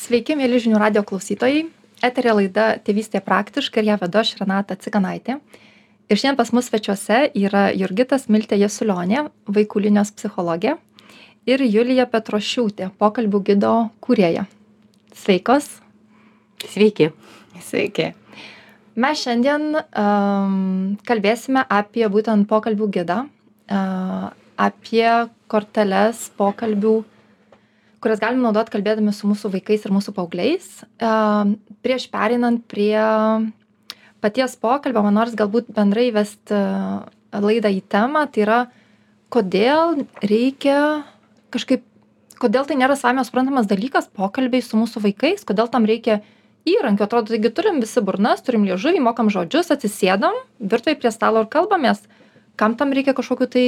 Sveiki, mėly žinių radio klausytojai. Eterė laida Tėvystė praktiškai ir ją vedu aš Renata Cikanaitė. Ir šiandien pas mus svečiuose yra Jurgitas Miltė Jesulionė, vaikų linijos psichologė, ir Julija Petrošiūtė, pokalbių gido kūrėja. Sveikos. Sveiki. Sveiki. Mes šiandien um, kalbėsime apie būtent pokalbių gidą, uh, apie korteles pokalbių kurias galim naudot kalbėdami su mūsų vaikais ir mūsų paaugliais. Prieš pereinant prie paties pokalbio, man nors galbūt bendrai vesti laidą į temą, tai yra, kodėl reikia kažkaip, kodėl tai nėra savame suprantamas dalykas pokalbiai su mūsų vaikais, kodėl tam reikia įrankių. Atrodo, taigi turim visi burnas, turim liežuvį, mokam žodžius, atsisėdam, virtuvai prie stalo ir kalbamės. Kam tam reikia kažkokiu tai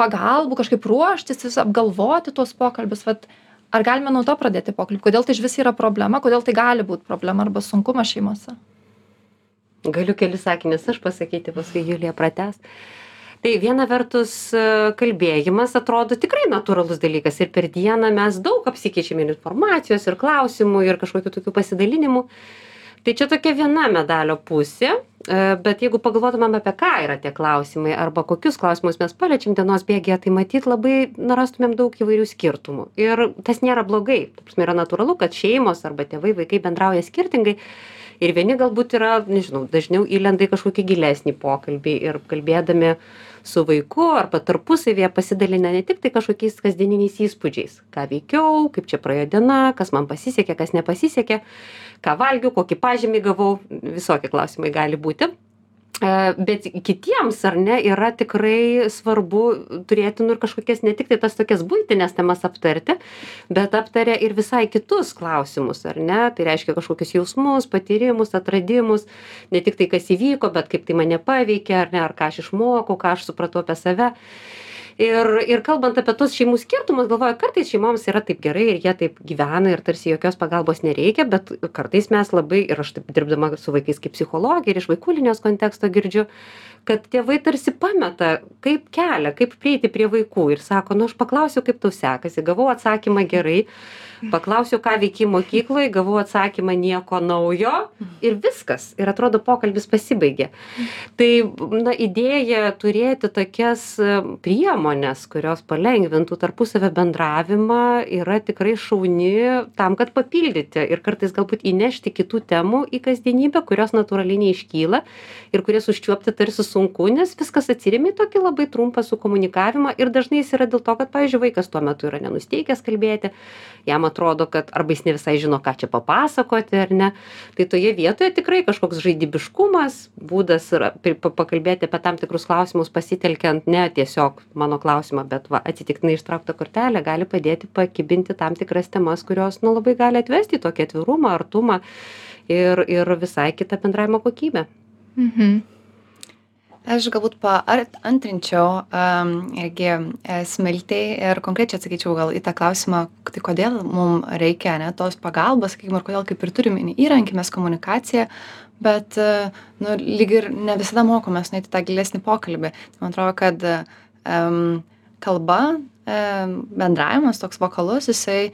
pagalbų, kažkaip ruoštis, apgalvoti tuos pokalbius. Vat, uh, ar galime nuo to pradėti pokalbį? Kodėl tai išvis yra problema? Kodėl tai gali būt problema arba sunkumas šeimose? Galiu kelis sakinius aš pasakyti paskui julija pratęs. Tai viena vertus kalbėjimas atrodo tikrai natūralus dalykas ir per dieną mes daug apsikeičiame informacijos ir klausimų ir kažkokių tokių pasidalinimų tai čia tokia viena medalio pusė e, bet jeigu pagalvotumėm apie ką yra tie klausimai arba kokius klausimus mes paliečiam dienos bėgyje tai matyt labai na rastumėm daug įvairių skirtumų. Ir tas nėra blogai. Ta prasme yra natūralu kad šeimos arba tėvai vaikai bendrauja skirtingai ir vieni galbūt yra nežinau dažniau įlenda į kažkokį gilesnį pokalbį ir kalbėdami su vaiku arba tarpusavyje pasidalina ne tik tai kažkokiais kasdieniniais įspūdžiais. Ką veikiau kaip čia praėjo diena kas man pasisekė kas nepasisekė ką valgiau kokį pažymį gavau. Visokie klausimai gali būti bet kitiems ar ne yra tikrai svarbu turėti nu ir kažkokias ne tiktai tas tokias buitines temas aptarti bet aptaria ir visai kitus klausimus ar ne? Tai reiškia kažkokius jausmus patyrimus atradimus ne tik tai kas įvyko bet kaip tai mane paveikė ar ne ar ką aš išmokau ką aš supratau apie save ir ir kalbant apie tuos šeimų skirtumus galvoju kartais šeimoms yra taip gerai ir jie taip gyvena ir tarsi jokios pagalbos nereikia bet kartais mes labai ir aš taip dirbdama su vaikais kaip psichologė ir iš vaikų linijos konteksto girdžiu kad tėvai tarsi pameta kaip kelią kaip prieiti prie vaikų ir sako nu aš paklausiau kaip tau sekasi gavau atsakymą gerai paklausiau ką veiki mokykloj gavau atsakymą nieko naujo ir viskas. Ir atrodo pokalbis pasibaigė. Tai na idėja turėti tokias priemones kurios palengvintų tarpusavio bendravimą yra tikrai šauni tam kad papildyti ir kartais galbūt įnešti kitų temų į kasdienybę kurios natūraliai neiškyla ir kurias užčiuopti tarsi sunku nes viskas atsiremia į tokį labai trumpą sukomunikavimą ir dažnai jis yra dėl to kad pavyzdžiui vaikas tuo metu yra nenusiteikęs kalbėti jam atrodo kad arba jis ne visai žino ką čia papasakoti ar ne. Tai toje vietoje tikrai kažkoks žaidybiškumas būdas pakalbėti apie tam tikrus klausimus pasitelkiant ne tiesiog mano klausimą bet va atsitiktinai ištrauktą kortelę gali padėti pakibinti tam tikras temas kurios nu labai gali atvesti į tokį atvirumą artumą ir ir visai kitą bendravimo kokybę. Mhm aš galbūt paantrinčiau am irgi e, smiltei ir konkrečiai atsakyčiau gal į tą klausimą tai kodėl mum reikia ane tos pagalbos sakykim ir kodėl kaip ir turim įrankį mes komunikacija bet e, nu lyg ir ne visada mokomės nueit į tą gilesnį pokalbį. Man atrodo kad em kalba bendravimas toks vokalus jisai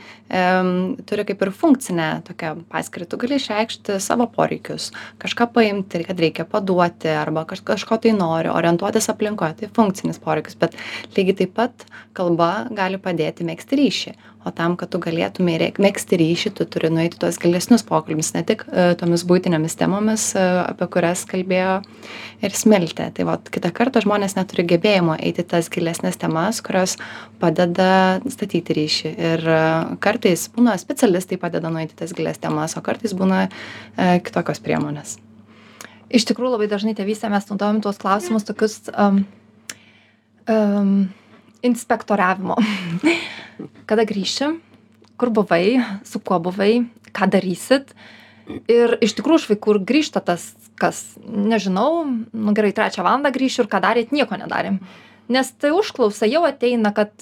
turi kaip ir funkcinę tokią paskirtį. Tu gali išreikšti savo poreikius kažką paimti kad reikia paduoti arba kaž kažko tai nori orientuotis aplinkoj tai funkcinis poreikis bet lygiai taip pat kalba gali padėti megzti ryšį. O tam kad tu galėtumei reg megzti ryšį tu turi nueit į tuos gilesnius pokalbius ne tik e, tomis buitinėmis temomis e, apie kurias kalbėjo ir smiltė tai vat kitą kartą žmonės neturi gebėjimo eiti tas gilesnes temas kurios padeda statyti ryšį ir e, kartais būna specialistai padeda nueit į tas gilias temas o kartais būna kitokios priemonės iš tikrųjų labai dažnai tėvystėje mes naudojam tuos klausimus tokius um, um, inspektoriavimo kada grįši, kur buvai, su kuo buvai, ką darysit. Ir iš tikrųjų iš vaikų grįžta tas, kas, nežinau, nu gerai, trečią valandą grįšiu ir ką darėt, nieko nedarėm. Nes tai užklausa jau ateina, kad,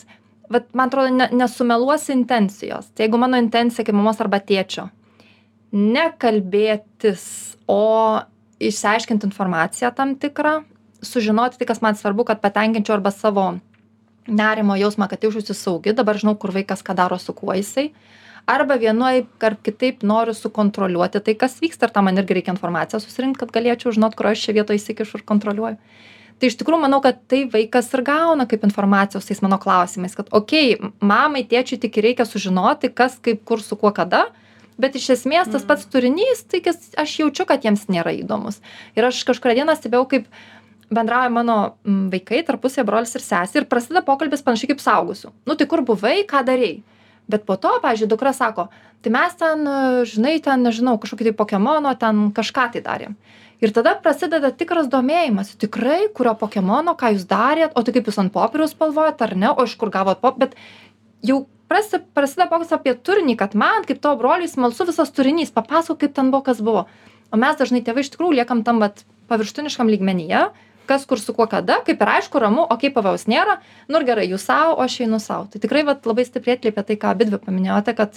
vat, man atrodo, ne, nesumeluosi intencijos. Tai jeigu mano intencija kaip mamos arba tėčio, nekalbėtis, o išsiaiškinti informaciją tam tikrą, sužinoti tai, kas man svarbu, kad patenkinčiau arba savo nerimo jausmą kad jaučiausi saugi dabar žinau kur vaikas ką daro su kuo jisai arba vienaip ar kitaip noriu sukontroliuoti tai kas vyksta ir tam man irgi reikia informacijos susirinkt kad galėčiau žinot kur aš čia vietoj įsikišu ir kontroliuoju tai iš tikrųjų manau kad tai vaikas ir gauna kaip informacijos tais mano klausimais kad okei mamai tėčiui tik reikia sužinoti kas kaip kur su kuo kada bet iš esmės tas pats turinys tai kas aš jaučiu kad jiems nėra įdomus. Ir aš kažkurią dieną stebėjau kaip bendrauja mano vaikai tarpusavyje brolis ir sesė ir prasideda pokalbis panašiai kaip suaugusių. Nu tai kur buvai ką darei? Bet po to pavyzdžiui dukra sako tai mes ten žinai ten nežinau kažkokį tai pokemono ten kažką tai darėm ir tada prasideda tikras domėjimasis tikrai kurio pokemono ką jūs darėt o tai kaip jūs ant popieriaus spalvojat ar ne o iš kur gavot pop bet jau prasi prasideda pokalbis apie turinį kad man kaip tavo broliui smalsu visas turinys papasakok kaip ten buvo kas buvo. O mes dažnai tėvai iš tikrųjų liekam tam vat paviršutiniškam lygmenyje kas kur su kuo kada kaip ir aišku ramu okei pavojaus nėra nu ir gerai jūs sau o aš einu sau. Tai tikrai vat labai stipriai atliepia tai ką abidvi paminėjote kad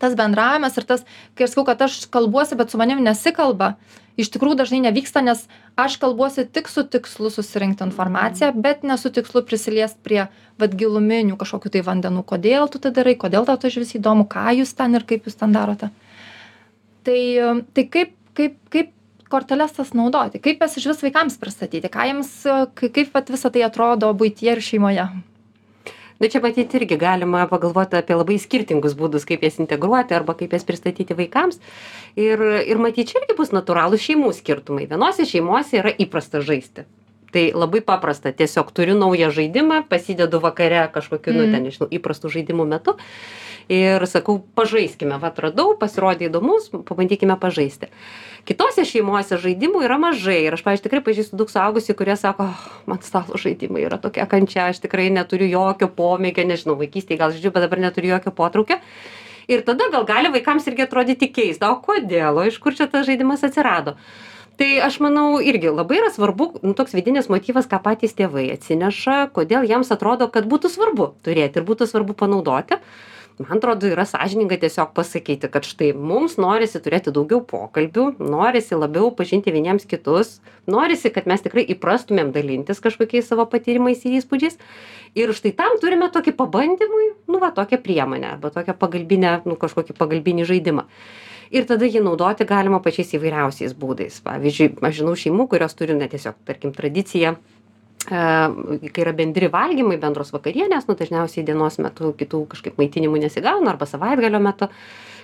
tas bendravimas ir tas kai aš sakau kad aš kalbuosi bet su manim nesikalba iš tikrųjų dažnai nevyksta nes aš kalbuosi tik su tikslu susirinkti informaciją bet ne su tikslu prisiliest prie vat giluminių kažkokių tai vandenų. Kodėl tu tai darai kodėl tau tai išvis įdomu ką jūs ten ir kaip jūs ten darote. Tai tai kaip kaip kaip korteles tas naudoti? Kaip jas išvis vaikams pristatyti? Ką jiems kaip vat visa tai atrodo buityje ir šeimoje na čia matyt irgi galima pagalvoti apie labai skirtingus būdus kaip jas integruoti arba kaip jas pristatyti vaikams. Ir ir matyt čia irgi bus natūralūs šeimų skirtumai. Vienose šeimose yra įprasta žaisti tai labai paprasta tiesiog turiu naują žaidimą pasidedu vakare kažkokiu nu ten nežinau įprastu žaidimų metu ir sakau pažaiskime. Vat radau pasirodė įdomus pabandykime pažaisti. Kitose šeimose žaidimų yra mažai ir aš pavyzdžiui tikrai pažįstu daug suaugusių kurie sako man stalo žaidimai yra tokia kančia aš tikrai neturiu jokio pomėgio nežinau vaikystėj gal žaidžiu bet dabar neturiu jokio potraukio. Ir tada gal gali vaikams irgi atrodyti keista o kodėl? O iš kur čia tas žaidimas atsirado tai aš manau irgi labai yra svarbu nu toks vidinis motyvas ką patys tėvai atsineša kodėl jiems atrodo kad būtų svarbu turėti ir būtų svarbu panaudoti. Man atrodo yra sąžininga tiesiog pasakyti kad štai mums norisi turėti daugiau pokalbių norisi labiau pažinti vieniems kitus norisi kad mes tikrai įprastumėm dalintis kažkokiais savo patyrimais ir įspūdžiais. Ir štai tam turime tokį pabandymui nu va tokią priemonę arba tokią pagalbinę nu kažkokį pagalbinį žaidimą ir tada jį naudoti galima pačiais įvairiausiais būdais. Pavyzdžiui aš žinau šeimų kurios turi na tiesiog tarkim tradiciją kai yra bendri valgymai bendros vakarienės nu dažniausiai dienos metu kitų kažkaip maitinimų nesigauna arba savaitgalio metu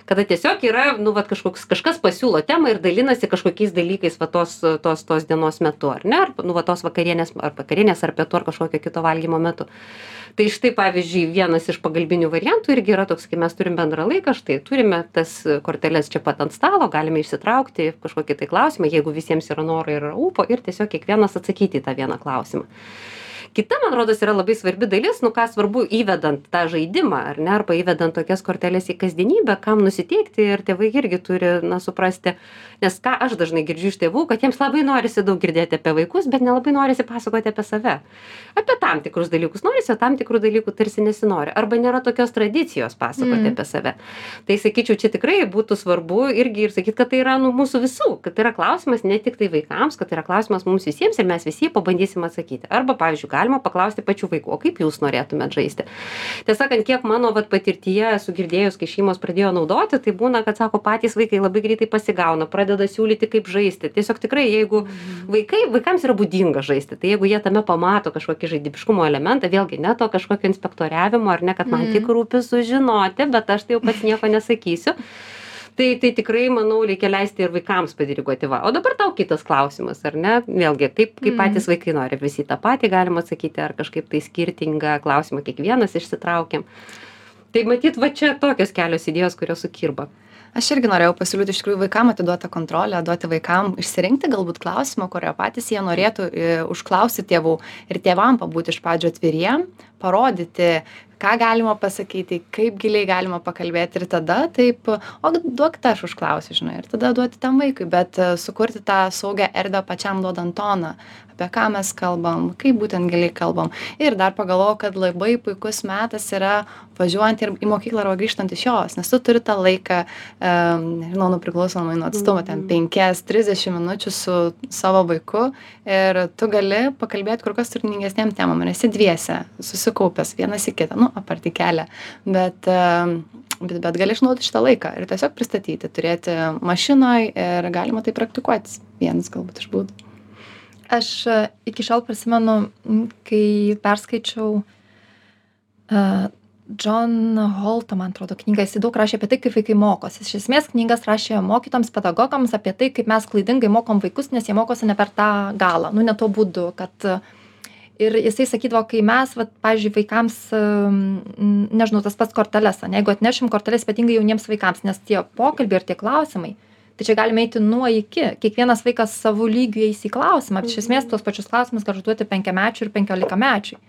kada tiesiog yra nu vat kažkoks kažkas pasiūlo temą ir dalinasi kažkokiais dalykais va tos tos tos dienos metu ar ne? Ar nu va tos vakarienės ar vakarienės ar pietų ar kažkokio kito valgymo metu. Tai štai pavyzdžiui vienas iš pagalbinių variantų irgi yra toks kai mes turim bendrą laiką štai turime tas korteles čia pat ant stalo galime išsitraukti kažkokį tai klausimą jeigu visiems yra noro ir yra ūpo ir tiesiog kiekvienas atsakyti į tą vieną klausimą kita man rodos yra labai svarbi dalis nu ką svarbu įvedant tą žaidimą ar ne arba įvedant tokias korteles į kasdienybę kam nusiteikti ir tėvai irgi turi na suprasti. Nes ką aš dažnai girdžiu iš tėvų kad jiems labai norisi daug girdėti apie vaikus bet nelabai norisi pasakoti apie save. Apie tam tikrus dalykus. Norisi o tam tikrų dalykų tarsi nesinori. Arba nėra tokios tradicijos pasakoti apie save. Tai sakyčiau čia tikrai būtų svarbu irgi ir sakyt kad tai yra nu mūsų visų kad tai yra klausimas ne tiktai vaikams kad tai yra klausimas mums visiems ir mes visi pabandysim atsakyti. Arba pavyzdžiui galima paklausti pačių vaikų o kaip jūs norėtumėt žaisti? Tiesą sakant kiek mano vat patirtyje esu girdėjus kai šeimos pradėjo naudoti tai būna kad sako patys vaikai labai greitai pasigauna pradeda siūlyti kaip žaisti. Tiesiog tikrai jeigu vaikai vaikams yra būdinga žaisti tai jeigu jie tame pamato kažkokį žaidybiškumo elementą vėlgi ne to kažkokio inspektoriavimo ar ne kad man tik rūpi sužinoti bet aš tai jau pats nieko nesakysiu tai tai tikrai manau reikia leisti ir vaikams padiriguoti. Va o dabar tau kitas klausimas ar ne? Vėlgi kaip kaip patys vaikai nori? Visi tą patį galim atsakyti ar kažkaip tai skirtingą klausimą kiekvienas išsitraukiam. Tai matyt va čia tokios kelios idėjos kurios sukirba. Aš irgi norėjau pasiūlyti iš tikrųjų vaikam atiduot tą kontrolę duoti vaikam išsirinkti galbūt klausimą kurio patys jie norėtų i užklausti tėvų ir tėvam pabūt iš pradžių atviriem parodyti ką galima pasakyti kaip giliai galima pakalbėti ir tada taip o duok tą aš užklausiu žinai ir tada duoti tam vaikui bet sukurti tą saugią erdvę pačiam duodant toną apie ką mes kalbam kaip būtent giliai kalbam ir dar pagalvojau kad labai puikus metas yra važiuojant ir į mokyklą arba grįžtant iš jos nes tu turi tą laiką em nežinau nu priklausomai nuo atstumo ten penkias trisdešim minučių su savo vaiku ir tu gali pakalbėt kur kas turiningesnėm temom ir esi dviese susikaupęs vienas į kitą nu apart į kelią bet bet, bet gali išnaudoti šitą laiką ir tiesiog pristatyti, turėti mašinoje ir galima tai praktikuotis. Vienas galbūt iš būdų. Aš e, iki šiol prisimenu, kai perskaičiau uh, John Holto, man atrodo, knygą, jis daug rašė apie tai, kaip vaikai mokosi. Iš esmės knygas rašė mokytoms, pedagogams apie tai, kaip mes klaidingai mokom vaikus, nes jie mokosi ne per tą galą, nu ne tuo būdu, kad uh, ir jisai sakydavo kai mes vat pavyzdžiui vaikams nežinau tas pats korteles ane jeigu atnešim korteles ypatingai jauniems vaikams nes tie pokalbiai ir tie klausimai tai čia galim eiti nuo iki. Kiekvienas vaikas savu lygiu eis į klausimą. Bet iš esmės tuos pačius klausimus gali užduoti penkiamečiui ir penkiolikamečiui.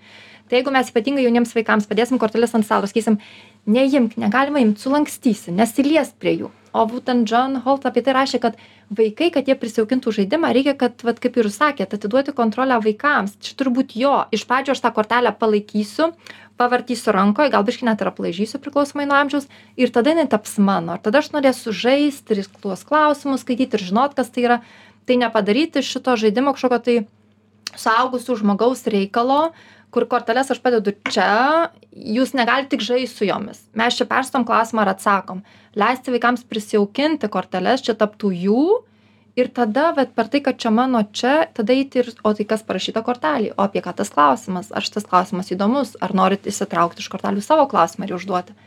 Tai jeigu mes ypatingai jauniems vaikams padėsim korteles ant stalo sakysim neimk negalima imt sulankstysi nesiliesk prie jų o būtent džon holt apie tai rašė kad vaikai kad jie prisijaukintų žaidimą reikia kad vat kaip ir jūs sakėt atiduoti kontrolę vaikams. Čia turi būt jo. Iš pradžių aš tą kortelę palaikysiu pavartysiu rankoj gal biškį net ir aplaižysiu priklausomai nuo amžiaus ir tada jinai taps mano. Ir tada aš norėsiu žaist ir tuos klausimus skaityt ir žinot kas tai yra. Tai nepadaryti šito žaidimo kažkokio tai suaugusio žmogaus reikalo kur korteles aš padedu čia jūs negalit tik žaist su jomis. Mes čia perstom klausimą ir atsakom. Leisti vaikams prisijaukinti korteles čia taptų jų ir tada vat per tai kad čia mano čia tada eiti ir o tai kas parašyta kortelėj o apie ką tas klausimas? Ar šitas klausimas įdomus? Ar norit išsitraukt iš kortelių savo klausimą ir jį užduoti?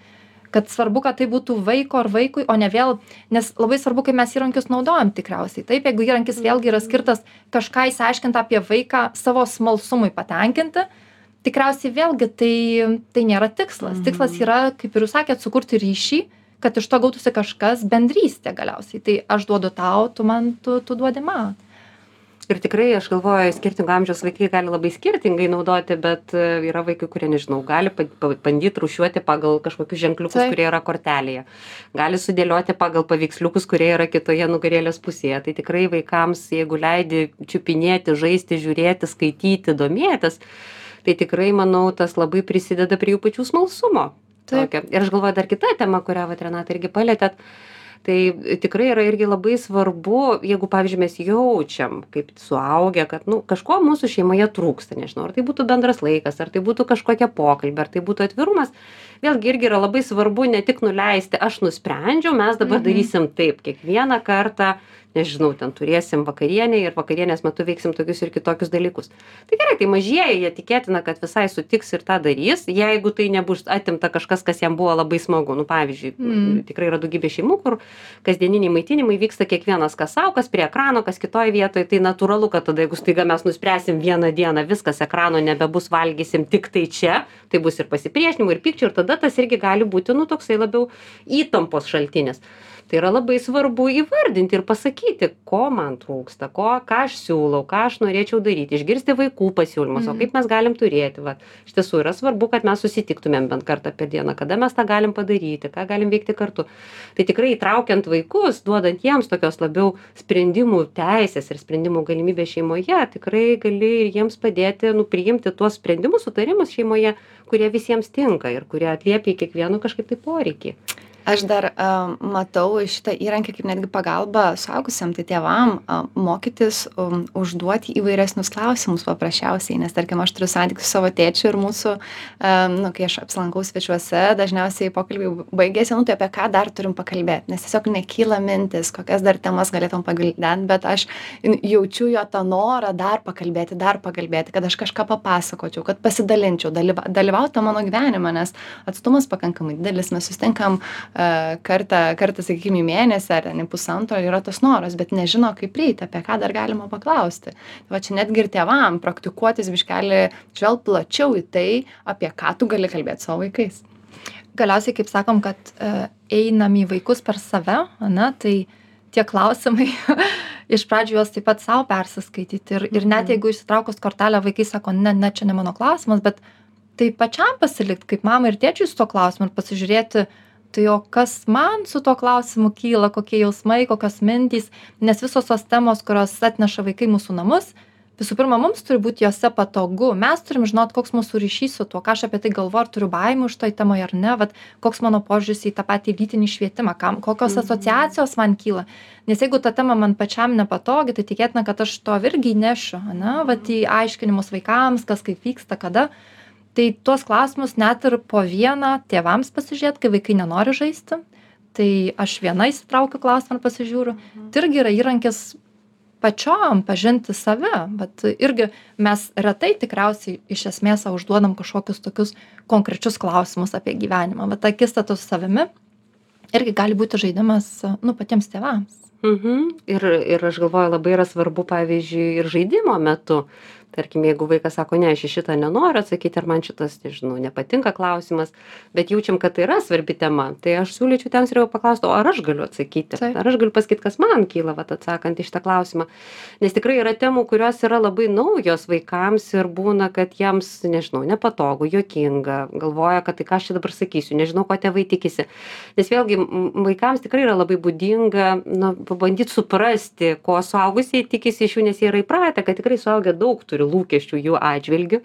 Kad svarbu kad tai būtų vaiko ar vaikui o ne vėl nes labai svarbu kaip mes įrankius naudojam tikriausiai. Taip jeigu įrankis vėlgi yra skirtas kažką išsiaiškint apie vaiką savo smalsumui patenkinti tikriausiai vėlgi tai tai nėra tikslas. Tikslas yra kaip ir jūs sakėt sukurti ryšį kad iš to gautųsi kažkas bendrystė galiausiai. Tai aš duodu tau tu man tu tu duodi man. Ir tikrai aš galvoju skirtingo amžiaus vaikai gali labai skirtingai naudoti bet e, yra vaikai kurie nežinau gali pabandyt rūšiuoti pagal kažkokius ženkliukus kurie yra kortelėje. Gali sudėlioti pagal paveiksliukus kurie yra kitoje nugarėlės pusėje. Tai tikrai vaikams jeigu leidi čiupinėti žaisti žiūrėti skaityti domėtis tai tikrai manau tas labai prisideda prie jų pačių smalsumo tokio. Ir aš galvoju dar kita tema kurią vat renata irgi palietėt tai tikrai yra irgi labai svarbu jeigu pavyzdžiui mes jaučiam kaip suaugę kad nu kažko mūsų šeimoje trūksta nežinau ar tai būtų bendras laikas ar tai būtų kažkokie pokalbiai ar tai būtų atvirumas vėlgi irgi yra labai svarbu ne tik nuleisti aš nusprendžiau mes dabar darysim taip kiekvieną kartą nežinau ten turėsim vakarienę ir vakarienės metu veiksim tokius ir kitokius dalykus. Tai gerai tai mažieji jie tikėtina kad visai sutiks ir tą darys jeigu tai nebus atimta kažkas kas jam buvo labai smagu. Nu pavyzdžiui Mm. tikrai yra daugybė šeimų kur kasdieniniai maitinimai vyksta kiekvienas kas sau kas prie ekrano kas kitoj vietoj tai natūralu kad tada jeigu staiga mes nuspręsim vieną dieną viskas ekrano nebebus valgysim tiktai čia tai bus ir pasipriešinimo ir pykčio ir tada tas irgi gali būti nu toksai labiau įtampos šaltinis tai yra labai svarbu įvardinti ir pasakyti ko man trūksta ko ką aš siūlau ką aš norėčiau daryti išgirsti vaikų pasiūlymus o kaip mes galim turėti vat iš tiesų yra svarbu kad mes susitiktumėm bent kartą per dieną kada mes tą galim padaryti ką galim veikti kartu. Tai tikrai įtraukiant vaikus duodant jiems tokios labiau sprendimų teisės ir sprendimų galimybės šeimoje tikrai gali ir jiems padėti nu priimti tuos sprendimus sutarimus šeimoje kurie visiems tinka ir kurie atliepia į kiekvieno kažkaip tai poreikį Aš dar matau šitą įrankį kaip netgi pagalba suaugusiam, tai tėvam mokytis um, užduoti įvairesnius klausimus paprasčiausiai, nes tarkim aš turiu santykių su savo tėčiu ir mūsų, nu, kai aš apsilankau svečiuose, dažniausiai pokalbiai baigėsi, nu tai apie ką dar turim pakalbėti, nes tiesiog nekyla mintis, kokias dar temas galėtum pagildenti, bet aš jaučiu jo tą norą dar pakalbėti, dar pakalbėti, kad aš kažką papasakočiau, kad pasidalinčiau, dalyva, dalyvauti mano gyvenime, nes atstumas pakankamai didelis, mes sustinkam kartą, kartą sakykime, į mėnesį ar į pusantro yra tas noras, bet nežino, kaip prieiti, apie ką dar galima paklausti. Va čia netgi ir tėvam praktikuotis biškelį žvelg plačiau į tai, apie ką tu gali kalbėti savo vaikais. Galiausiai, kaip sakom, kad e, einam į vaikus per save, ne, tai tie klausimai, iš pradžių juos taip pat savo persiskaityti ir, ir net jeigu išsitraukus kortelę vaikai sako, ne, ne, čia ne mano klausimas, bet tai pačiam pasilikti kaip mamai ir tėčiui su to klausimu ir pasižiūrėti, tai o kas man su tuo klausimu kyla, kokie jausmai, kokios mintys, nes visos tos temos, kurios atneša vaikai mūsų namus, visų pirma, mums turi būti juose patogu, mes turim žinot, koks mūsų ryšys su tuo, ką aš apie tai galvoju, ar turiu baimę už toj temoje ar ne, vat, koks mano požiūris į tą patį lytinį švietimą, kam, kokios asociacijos man kyla. Nes jeigu ta tema man pačiam nepatogi, tai tikėtina, kad aš to irgi nešiu, ne, vat į aiškinimus vaikams, kas kaip vyksta, kada tai tuos klausimus net ir po vieną tėvams pasižiūrėt kai vaikai nenori žaisti. Tai aš viena išsitraukiu klausimą ir pasižiūriu. Tai irgi yra įrankis pačiom pažinti save vat irgi mes retai tikriausiai iš esmės sau užduodam kažkokius tokius konkrečius klausimus apie gyvenimą. Vat akistata su savimi irgi gali būti žaidimas nu patiems tėvams. Mhm. Ir ir aš galvoju labai yra svarbu pavyzdžiui ir žaidimo metu tarkim jeigu vaikas sako ne aš į šitą nenoriu atsakyti ar man šitas nežinau nepatinka klausimas bet jaučiam kad tai yra svarbi tema tai aš siūlyčiau tėvams ir paklaust o ar aš galiu atsakyti? Ar aš galiu pasakyt kas man kyla vat atsakant į šitą klausimą? Nes tikrai yra temų kurios yra labai naujos vaikams ir būna kad jiems nežinau nepatogu juokinga galvoja kad tai ką aš čia dabar sakysiu nežinau ko tėvai tikisi. Nes vėlgi vaikams tikrai yra labai būdinga na pabandyt suprasti ko suaugusieji tikisi iš jų nes jie yra įpratę kad tikrai suaugę daug turi turi lūkesčių jų atžvilgiu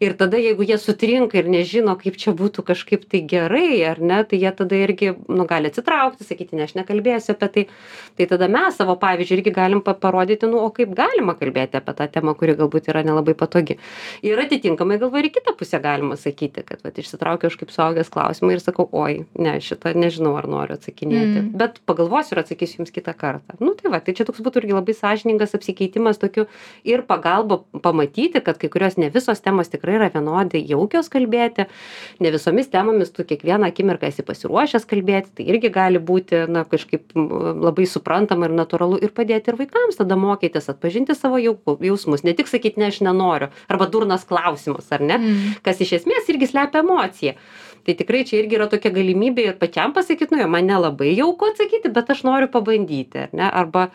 ir tada jeigu jie sutrinka ir nežino kaip čia būtų kažkaip tai gerai ar ne tai jie tada irgi nu gali atsitraukti sakyti ne aš nekalbėsiu apie tai. Tai tada mes savo pavyzdžiu irgi galim pa parodyti nu o kaip galima kalbėti apie tą temą kuri galbūt yra nelabai patogi. Ir atitinkamai galvoju ir į kitą pusę galima sakyti kad vat išsitraukiau aš kaip suaugęs klausimą ir sakau oi ne šitą nežinau ar noriu atsakinėti. Mm. bet pagalvosiu ir atsakysiu jums kitą kartą. Nu tai va tai čia toks būtų irgi labai sąžiningas apsikeitimas tokiu ir pagalba pamatyti kad kai kurios ne visos temos tikrai yra vienodai jaukios kalbėti ne visomis temomis tu kiekvieną akimirką esi pasiruošęs kalbėti tai irgi gali būti na kažkaip labai suprantama ir natūralu ir padėti ir vaikams tada mokytis atpažinti savo jau jausmus. Ne tik sakyt ne aš nenoriu arba durnas klausimas ar ne? Mm. kas iš esmės irgi slepia emociją tai tikrai čia irgi yra tokia galimybė ir pačiam pasakyt nu jo man nelabai jauku atsakyti bet aš noriu pabandyti ar ne? Arba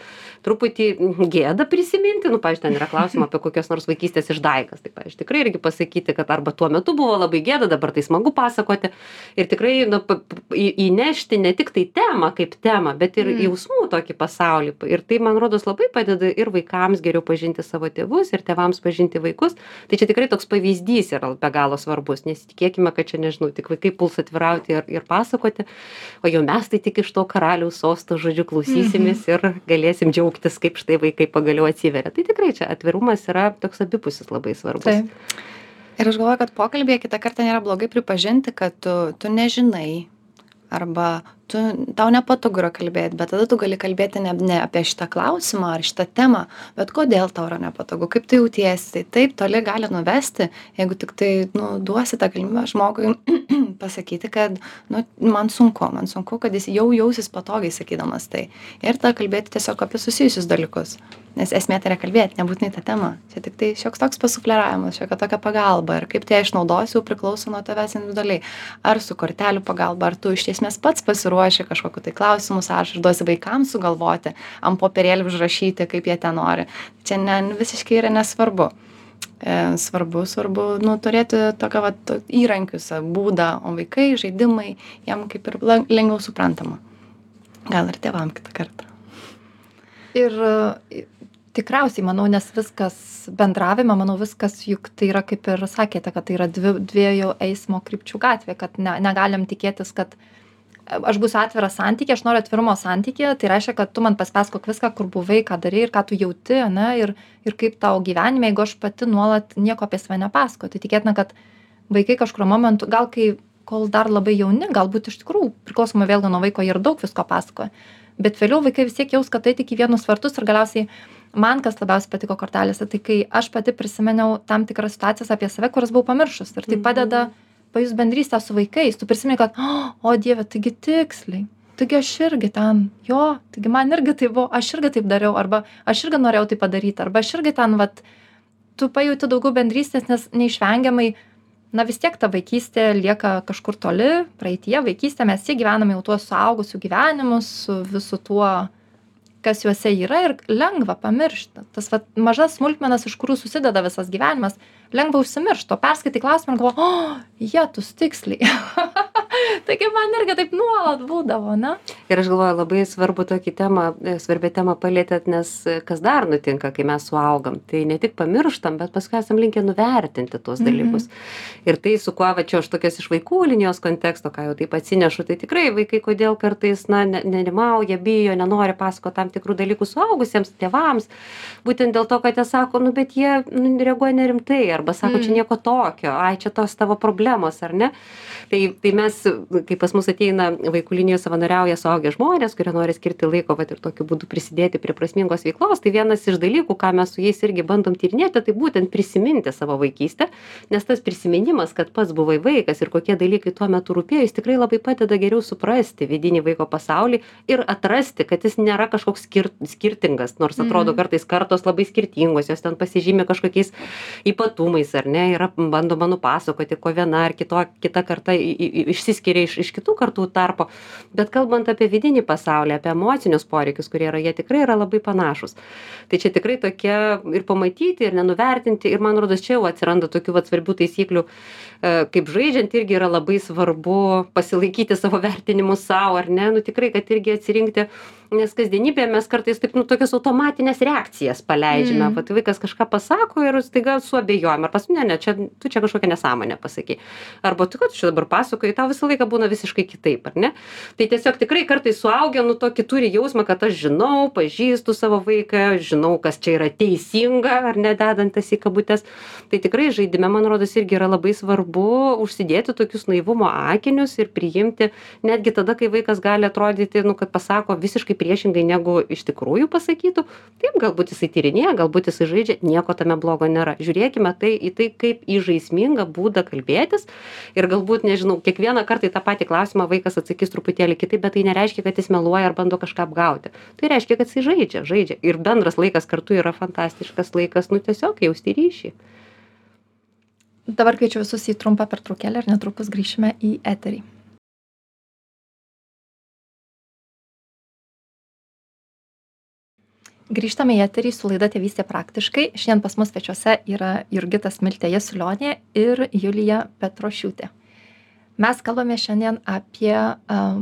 truputį gėda prisiminti nu pavyzdžiui ten yra klausimų apie kokias nors vaikystės išdaigas tai pavyzdžiui tikrai irgi pasakyti kad arba tuo metu buvo labai gėda dabar tai smagu pasakoti. Ir tikrai nu įnešti ne tik tai temą kaip temą bet ir Mm. jausmų tokį pasaulį. Ir tai man rodos labai padeda ir vaikams geriau pažinti savo tėvus ir tėvams pažinti vaikus. Tai čia tikrai toks pavyzdys yra be galo svarbus nesitikėkime kad čia nežinau tik vaikai puls atvirauti ir ir pasakoti. O jau mes tai tik iš to karaliaus sosto žodžiu klausysimės ir galėsim džiaugtis kaip štai vaikai pagaliau atsiveria. Tai tikrai čia atvirumas yra toks abipusis labai svarbus. Taip. Ir aš galvoju, kad pokalbėje kitą kartą nėra blogai pripažinti, kad tu, tu nežinai arba tu, tau nepatogu yra kalbėti, bet tada tu gali kalbėti ne, ne apie šitą klausimą ar šitą temą, bet kodėl tau yra nepatogu, kaip tu jautiesi. Tai taip toli gali nuvesti, jeigu tik tai nu, duosi tą galimybę žmogui pasakyti, kad nu, man sunku, man sunku, kad jis jau jausis patogiai sakydamas tai. Ir tada kalbėti tiesiog apie susijusius dalykus. Nes esmė tai yra kalbėti, nebūtinai tą temą. Čia tik tai šioks toks pasufleravimas, šiokia tokia pagalba. Ir kaip tai išnaudosi, jau priklauso nuo tavęs individualiai. Ar su kortelių pagalba, ar tu iš esmės pats pasiruoši kažkokiu tai klausimų sąrašą ir duosi vaikams sugalvoti, ant popierėlį užrašyti, kaip jie ten nori. Čia ne, visiškai yra nesvarbu. E, svarbu, svarbu nu, turėti tokią vat, įrankius, būdą, o vaikai, žaidimai, jam kaip ir lengviau suprantama. Gal ir tėvam kitą kartą. ir e, tikriausiai manau nes viskas bendravime manau viskas juk tai yra kaip ir sakėte kad tai yra dvi dviejų eismo krypčių gatvė kad ne negalim tikėtis kad e, aš būsiu atviras santykyje aš noriu atvirumo santykyje tai reiškia kad tu man papasakok viską kur buvai ką darei ir ką tu jauti ane ir ir kaip tau gyvenime jeigu aš pati nuolat nieko apie save nepasakoju. Tai tikėtina kad vaikai kažkuriuo momentu gal kai kol dar labai jauni galbūt iš tikrųjų priklausomai vėlgi nuo vaiko ir daug visko pasakoja. Bet vėliau vaikai vis tiek jaus kad tai tik į vienus vartus ir galiausiai man kas labiausiai patiko kortelėse tai kai aš pati prisiminiau tam tikras situacijas apie save kurias buvau pamiršus. Ir tai padeda pajust bendrystę su vaikais tu prisimeni kad o dieve taigi tiksliai. Taigi aš irgi ten jo taigi man irgi taip buvo aš irgi taip dariau arba aš irgi norėjau tai padaryti arba aš irgi ten vat tu pajauti daugiau bendrystės nes neišvengiamai na vis tiek ta vaikystė lieka kažkur toli. Praeityje vaikystė mes vis tiek gyvename jau tuos suaugusių gyvenimus su visu tuo kas juose yra ir lengva pamiršti. Tas vat mažas smulkmenas iš kurių susideda visas gyvenimas lengva užsimiršt o perskaitai klausimą ir galvoji o jetus tiksliai taigi man irgi taip nuolat būdavo ne? Ir aš galvoju labai svarbu tokį temą e, svarbią temą palietėt nes e, kas dar nutinka kai mes suaugam? Tai ne tik pamirštam bet paskui esam linkę nuvertinti tuos Mhm. dalykus. Ir tai su kuo va čia aš tokias iš vaikų linijos konteksto ką jau taip atsinešu tai tikrai vaikai kodėl kartais na ne nerimauja bijo nenori pasakot tam tikrų dalykų suaugusiems tėvams. Būtent dėl to kad jie sako nu bet jie nu reaguoja nerimtai arba sako čia Mm. nieko tokio ai čia tos tavo problemos ar ne? Tai tai mes kai pas mus ateina vaikų linijoj savanoriauja suaugę žmonės kurie nori skirti laiko vat ir tokiu būdu prisidėti prie prasmingos veiklos tai vienas iš dalykų ką mes su jais irgi bandom tyrinėti tai būtent prisiminti savo vaikystę nes tas prisiminimas kad pats buvai vaikas ir kokie dalykai tuo metu rūpėjo jis tikrai labai padeda geriau suprasti vidinį vaiko pasaulį ir atrasti kad jis nėra kažkoks skir skirtingas nors atrodo Mhm. kartais kartos labai skirtingos jos ten pasižymi kažkokiais ypatumais ar ne yra bandoma nupasakoti kuo viena ar kito kita karta i- i- išsiskiria iš iš kitų kartų tarpo. Bet kalbant apie vidinį pasaulį apie emocinius poreikius kurie yra jie tikrai yra labai panašūs. Tai čia tikrai tokia ir pamatyti ir nenuvertinti ir man rodos čia jau atsiranda tokių vat svarbių taisyklių e, kaip žaidžiant irgi yra labai svarbu pasilaikyti savo vertinimus sau ar ne? Nu tikrai kad irgi atsirinkti nes kasdienybėje mes kartais taip nu tokias automatines reakcijas paleidžiame. Mm. vat vaikas kažką pasako ir staiga suabejojam. Ar pas ne ne čia tu čia kažkokią nesąmonę pasakei arba tu ką tu čia dabar pasakoji tau visą laiką būna visiškai kitaip ar ne? Tai tiesiog tikrai kartais suaugę nu tokį turi jausmą kad aš žinau pažįstu savo vaiką žinau kas čia yra teisinga ar ne dedant tas į kabutes. Tai tikrai žaidime man rodos irgi yra labai svarbu užsidėti tokius naivumo akinius ir priimti netgi tada kai vaikas gali atrodyti nu kad pasako visiškai priešingai negu iš tikrųjų pasakytų taip galbūt jisai tyrinėja galbūt jisai žaidžia nieko tame blogo nėra. Žiūrėkime tai į tai kaip į žaismingą būdą kalbėtis. Ir galbūt nežinau kiekvieną kartą į tą patį klausimą vaikas atsakys truputėlį kitaip bet tai nereiškia kad jis meluoja ar bando kažką apgauti. Tai reiškia kad jisai žaidžia žaidžia. Ir bendras laikas kartu yra fantastiškas laikas nu tiesiog jausti ryšį. Dabar kviečiu visus į trumpą pertraukėlę ir netrukus grįšime į eterį grįžtame į eterį su laida tėvystė praktiškai. Šiandien pas mus svečiuose yra jurgita smiltė jasiulionė ir julija petrošiūtė. Mes kalbame šiandien apie a,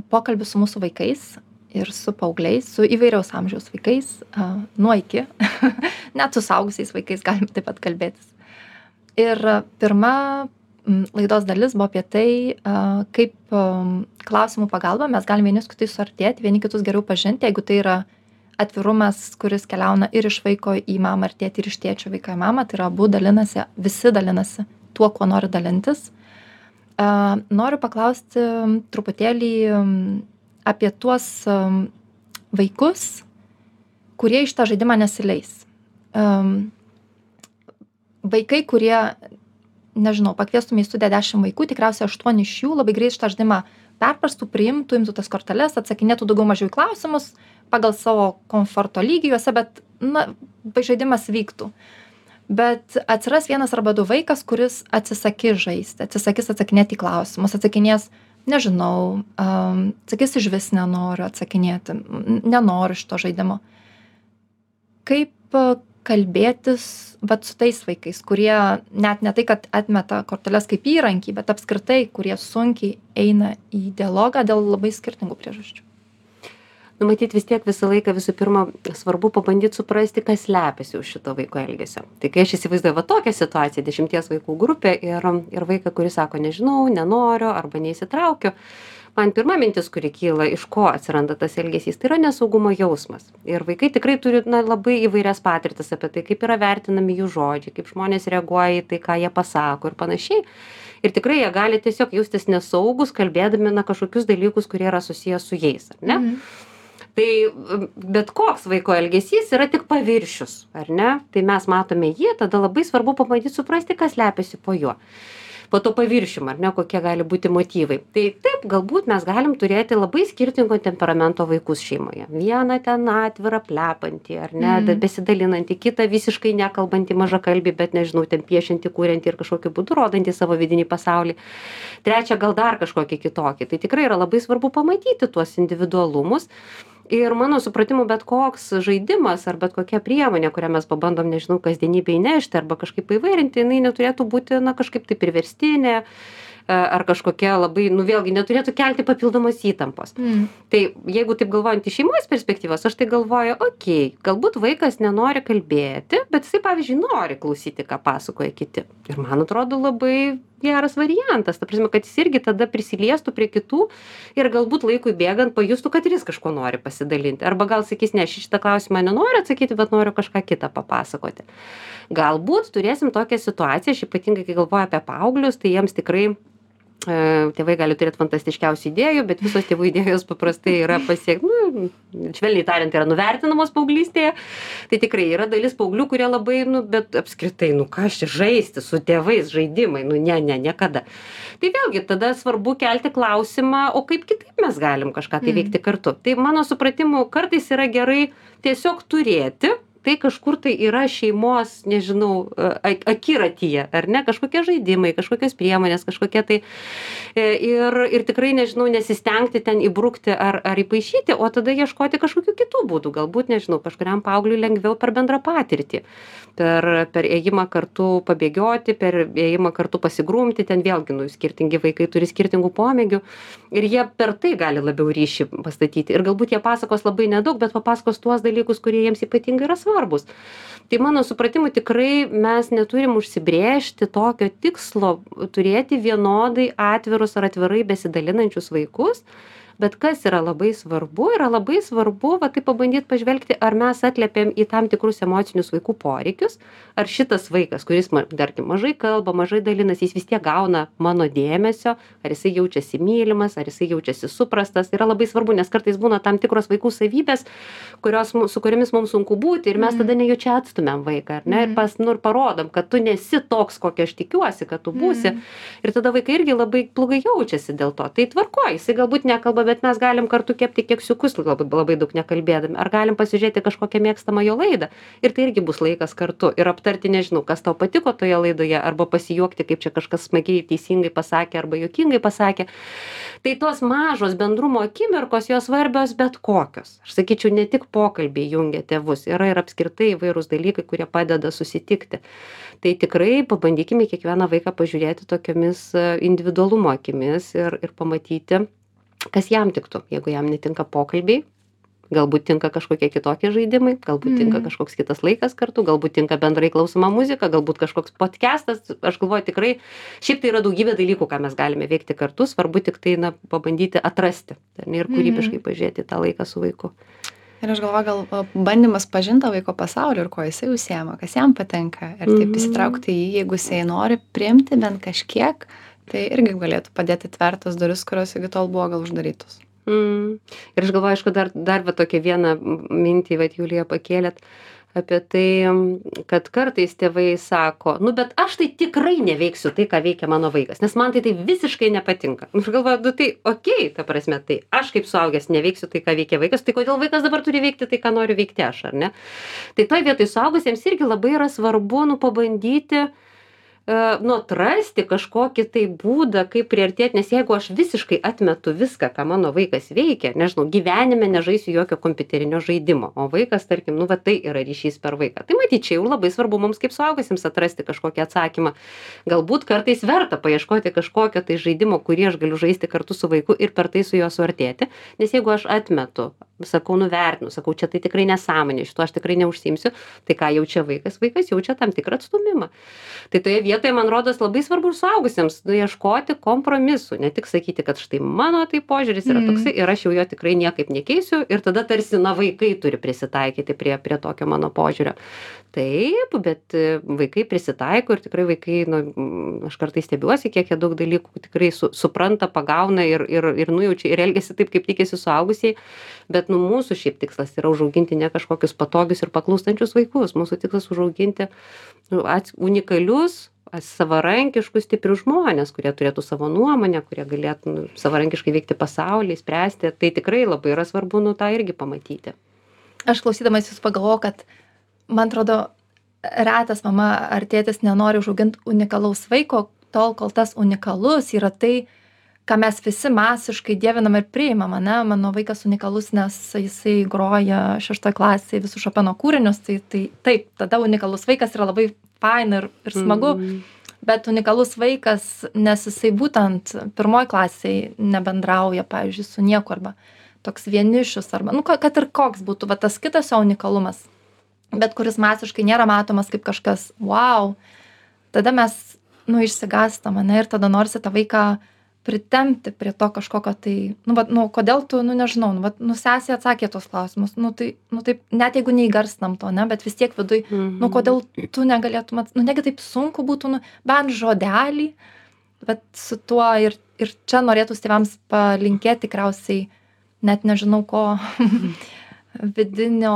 pokalbį su mūsų vaikais ir su paaugliais su įvairiaus amžiaus vaikais a, nuo iki net su suaugusiais vaikais galim taip pat kalbėtis. Ir pirma laidos dalis buvo apie tai a, kaip am, klausimų pagalba mes galim vieni su kitais suartėti vieni kitus geriau pažinti jeigu tai yra atvirumas kuris keliauna ir iš vaiko į mamą ir tėtį ir iš tėčio vaiką į mamą tai yra abu dalinasi visi dalinasi tuo kuo nori dalintis. Noriu paklausti truputėlį apie tuos vaikus kurie į šitą žaidimą nesileis. Vaikai kurie nežinau pakviestume į studiją dešim vaikų tikriausiai aštuoni iš jų labai greit šitą žaidimą perprastų priimtų imtų tas korteles atsakinėtų daugiau mažiau į klausimus pagal savo komforto lygį juose bet na žaidimas vyktų. Bet atsiras vienas arba du vaikas kuris atsisakys žaisti atsisakys atsakinėti į klausimus atsakinės nežinau am, sakys išvis nenoriu atsakinėti nenoriu šito žaidimo. Kaip kalbėtis vat su tais vaikais kurie net ne tai kad atmeta korteles kaip įrankį bet apskritai kurie sunkiai eina į dialogą dėl labai skirtingų priežasčių. Nu matyt vis tiek visą laiką visų pirma svarbu pabandyt suprasti kas slepiasi už šito vaiko elgesio. Tai kai aš įsivaizduoju va tokią situaciją dešimties vaikų grupė ir ir vaiką kuris sako nežinau nenoriu arba neįsitraukiu man pirma mintis kuri kyla iš ko atsiranda tas elgesys tai yra nesaugumo jausmas. Ir vaikai tikrai turi na labai įvairias patirtis apie tai kaip yra vertinami jų žodžiai kaip žmonės reaguoja į tai ką jie pasako ir panašiai. Ir tikrai jie gali tiesiog jaustis nesaugūs kalbėdami na kažkokius dalykus kurie yra susiję su jais ar ne? Tai m, bet koks vaiko elgesys yra tik paviršius ar ne? Tai mes matome jį tada labai svarbu pabandyt suprasti kas slepiasi po juo po tuo paviršium ar ne kokie gali būti motyvai. Tai taip galbūt mes galim turėti labai skirtingo temperamento vaikus šeimoje. Vieną ten atvirą plepantį ar ne Mhm. besidalinantį kitą visiškai nekalbantį mažakalbį bet nežinau ten piešiantį kuriantį ir kažkokiu būdu rodantį savo vidinį pasaulį. Trečią gal dar kažkokį kitokį. Tai tikrai yra labai svarbu pamatyti tuos individualumus ir mano supratimu bet koks žaidimas ar bet kokia priemonė kurią mes pabandom nežinau kasdienybėj įnešti arba kažkaip paįvairinti jinai neturėtų būti na kažkaip tai priverstinė ar kažkokia labai, nu vėlgi, neturėtų kelti papildomos įtampos. Mm. Tai jeigu taip galvojant iš šeimos perspektyvos, aš tai galvoju, okei, okay, galbūt vaikas nenori kalbėti, bet jisai, pavyzdžiui, nori klausyti, ką pasakoja kiti. Ir man atrodo labai geras variantas. Ta prasme, kad jis irgi tada prisiliestų prie kitų ir galbūt laikui bėgant pajustų, kad ir jis kažko nori pasidalinti. Arba gal sakys, ne, aš šitą klausimą nenoriu atsakyti, bet noriu kažką kitą papasakoti. Galbūt turėsim tokią situaciją, aš ypatingai, kai galvoju apie paauglius, tai jiems tikrai tėvai gali turėti fantastiškiausių idėjų, bet visos tėvų idėjos paprastai yra pasiekti, nu, švelniai tariant, yra nuvertinamos paauglystėje. Tai tikrai yra dalis paauglių, kurie labai, nu, bet apskritai, nu, ką aš čia žaisti su tėvais žaidimai, nu, ne, ne, niekada. Tai vėlgi, tada svarbu kelti klausimą, o kaip kitaip mes galim kažką tai mm. veikti kartu. Tai mano supratimu, kartais yra gerai tiesiog turėti tai kažkur tai yra šeimos nežinau akiratyje ar ne? Kažkokie žaidimai kažkokios priemonės kažkokie tai e, ir ir tikrai nežinau nesistengti ten įbrukti ar ar įpaišyti o tada ieškoti kažkokių kitų būdų. Galbūt nežinau kažkuriam paaugliui lengviau per bendrą patirtį. Per per ėjimą kartu pabėgioti per ėjimą kartu pasigrumti ten vėlgi nu skirtingi vaikai turi skirtingų pomėgių ir jie per tai gali labiau ryšį pastatyti. Ir galbūt jie pasakos labai nedaug bet papasakos tuos dalykus kurie jiems ypatingai yra svarbūs svarbūs. Tai mano supratimu tikrai mes neturim užsibrėžti tokio tikslo turėti vienodai atvirus ar atvirai besidalinančius vaikus, bet kas yra labai svarbu yra labai svarbu va taip pabandyt pažvelgti ar mes atliepiam į tam tikrus emocinius vaikų poreikius ar šitas vaikas kuris tarkim mažai kalba mažai dalinasi jis vis tiek gauna mano dėmesio ar jisai jaučiasi mylimas ar jisai jaučiasi suprastas yra labai svarbu nes kartais būna tam tikros vaikų savybės kurios su kuriomis mums sunku būti ir mes Mhm. tada nejučia atstumiam vaiką ar ne ir Mhm. pas nu ir parodom kad tu nesi toks kokio aš tikiuosi kad tu būsi Mhm. ir tada vaikai irgi labai blogai jaučiasi dėl to tai tvarkoj jisai galbūt nekalba bet mes galim kartu kepti keksiukus labai labai daug nekalbėdami. Ar galim pasižiūrėti kažkokią mėgstamą jo laidą? Ir tai irgi bus laikas kartu. Ir aptarti nežinau kas tau patiko toje laidoje arba pasijuokti kaip čia kažkas smagiai teisingai pasakė arba juokingai pasakė. Tai tos mažos bendrumo akimirkos jos svarbios bet kokios. Aš sakyčiau ne tik pokalbiai jungia tėvus. Yra ir apskritai įvairūs dalykai kurie padeda susitikti. Tai tikrai pabandykim į kiekvieną vaiką pažiūrėti tokiomis e, individualumo akimis ir ir pamatyti kas jam tiktų jeigu jam netinka pokalbiai galbūt tinka kažkokie kitokie žaidimai galbūt tinka Mhm. kažkoks kitas laikas kartu galbūt tinka bendrai klausoma muzika galbūt kažkoks podkestas aš galvoju tikrai šiaip tai yra daugybė dalykų ką mes galime veikti kartu svarbu tiktai na pabandyti atrasti ar ne ir kūrybiškai pažiūrėti į tą laiką su vaiku Ir aš galvoju, gal bandymas pažinti tą vaiko pasaulį ir ko jisai užsiema, kas jam patinka. Ir taip Mhm. įsitraukti į jį, jeigu jisai nori priimti bent kažkiek, tai irgi galėtų padėti tvertas duris, kurios iki tol buvo gal uždarytos. Mm. Ir aš galvoju, aišku, dar, dar va tokią vieną mintį, va, Julija, pakėlėt apie tai, kad kartais tėvai sako, nu bet aš tai tikrai neveiksiu tai, ką veikia mano vaikas, nes man tai tai visiškai nepatinka. Aš galvoju, nu tai okei, okay, ta prasme, tai aš kaip suaugęs neveiksiu tai, ką veikia vaikas, tai kodėl vaikas dabar turi veikti tai, ką noriu veikti aš, ar ne? Tai toj vietoj suaugusiems irgi labai yra svarbu, nu, pabandyti e, nu atrasti kažkokį tai būdą kaip priartėt nes jeigu aš visiškai atmetu viską ką mano vaikas veikia nežinau gyvenime nežaisiu jokio kompiuterinio žaidimo o vaikas tarkim nu va tai yra ryšys per vaiką tai matyt čia jau labai svarbu mums kaip suaugusiems atrasti kažkokį atsakymą. Galbūt kartais verta paieškoti kažkokio tai žaidimo kurį aš galiu žaisti kartu su vaiku ir per tai su juo suartėti nes jeigu aš atmetu sakau nuvertinu sakau čia tai tikrai nesąmonė šituo aš tikrai neužsiimsiu tai ką jaučia vaikas? Vaikas jaučia tam tikrą atstūmimą. Tai toje vietoje man rodos labai svarbu ir suaugusiems ieškoti kompromisų ne tik sakyti kad štai mano tai požiūris yra Mhm. toksai ir aš jau jo tikrai niekaip nekeisiu ir tada tarsi na vaikai turi prisitaikyti prie prie tokio mano požiūrio. Taip bet e, vaikai prisitaiko ir tikrai vaikai nu mm, aš kartais stebiuosi kiek jie daug dalykų tikrai su supranta pagauna ir ir ir nujaučia ir elgiasi taip kaip tikisi suaugusieji. Bet nu mūsų šiaip tikslas yra užauginti ne kažkokius patogius ir paklūstančius vaikus. Mūsų tikslas užauginti nu ats unikalius savarankiškus stiprius žmones kurie turėtų savo nuomonę kurie galėtų nu savarankiškai veikti pasaulį spręsti tai tikrai labai yra svarbu nu tą irgi pamatyti aš klausydamas jūsų pagalvojau, kad man atrodo, retas mama ar tėtis nenori užauginti unikalaus vaiko, tol kol tas unikalus yra tai, ką mes visi masiškai dievinam ir priimam, ne? Mano vaikas unikalus, nes jisai groja šeštoje klasėje visus šopeno kūrinius, tai, tai taip, tada unikalus vaikas yra labai fain ir, ir smagu. Mm. bet unikalus vaikas nes jisai būtent pirmoj klasėj nebendrauja pavyzdžiui su niekuo arba toks vienišius arba nu ka kad ir koks būtų va tas kitas jo unikalumas bet kuris masiškai nėra matomas kaip kažkas vau tada mes nu išsigąstam ane ir tada norisi tą vaiką pritempti prie to kažkokio tai nu vat nu kodėl tu nu nežinau nu vat nu sesė atsakė į tuos klausimus nu tai nu taip net jeigu neįgarsinam to ane bet vis tiek viduj nu kodėl tu negalėtum nu negi taip sunku būtų nu bent žodelį bet su tuo ir ir čia norėtųs tėvams palinkėt tikriausiai net nežinau ko vidinio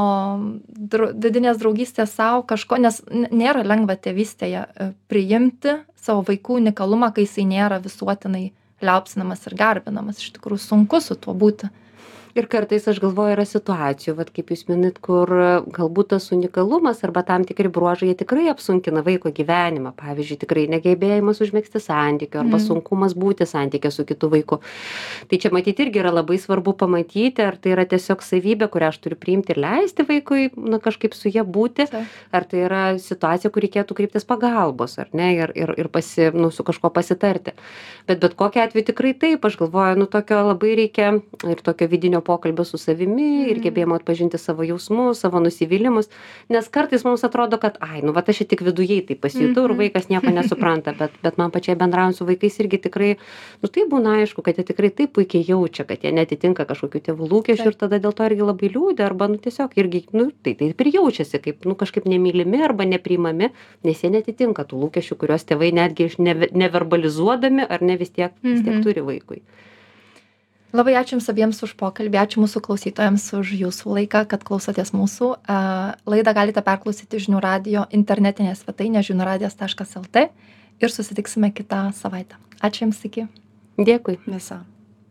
dru vidinės draugystės sau kažko nes nėra lengva tėvystėje e, priimti savo vaikų unikalumą kai jisai nėra visuotinai liaupsinamas ir garbinamas. Iš tikrųjų sunku su tuo būti ir kartais aš galvoju yra situacijų vat kaip jūs minit kur galbūt tas unikalumas arba tam tikri bruožai jie tikrai apsunkina vaiko gyvenimą. Pavyzdžiui tikrai negebėjimas užmegzti santykio arba Mhm. sunkumas būti santykyje su kitu vaiku. Tai čia matyt irgi yra labai svarbu pamatyti ar tai yra tiesiog savybė kurią aš turiu priimti ir leisti vaikui na kažkaip su ja būti ar tai yra situacija kur reikėtų kreiptis pagalbos ar ne ir ir ir pasi nu su kažkuo pasitarti. Bet bet kokiu atveju tikrai taip aš galvoju nu tokio labai reikia ir tokio vidinio pokalbio su savimi ir Mhm. gebėjimo atpažinti savo jausmus savo nusivylimus nes kartais mums atrodo kad ai nu vat aš čia tik vidujai taip pasijutau ir Mhm. vaikas nieko nesupranta bet bet man pačiai bendraujant su vaikais irgi tikrai nu taip būna aišku kad jie tikrai taip puikiai jaučia kad jie neatitinka kažkokių tėvų lūkesčių ir tada dėl to irgi labai liūdi arba nu tiesiog irgi nu tai taip ir jaučiasi kaip nu kažkaip nemylimi arba nepriimami nes jie neatitinka tų lūkesčių kuriuos tėvai netgi iš neve neverbalizuodami ar ne vis tiek vis tiek Mhm. turi vaikui labai ačiū jums abiems už pokalbį ačiū mūsų klausytojams už jūsų laiką kad klausotės mūsų. A, laidą galite perklausyti žinių radijo internetinėje svetainėje žinių radijas taškas lt ir susitiksime kitą savaitę. Ačiū jums iki. Dėkui. Viso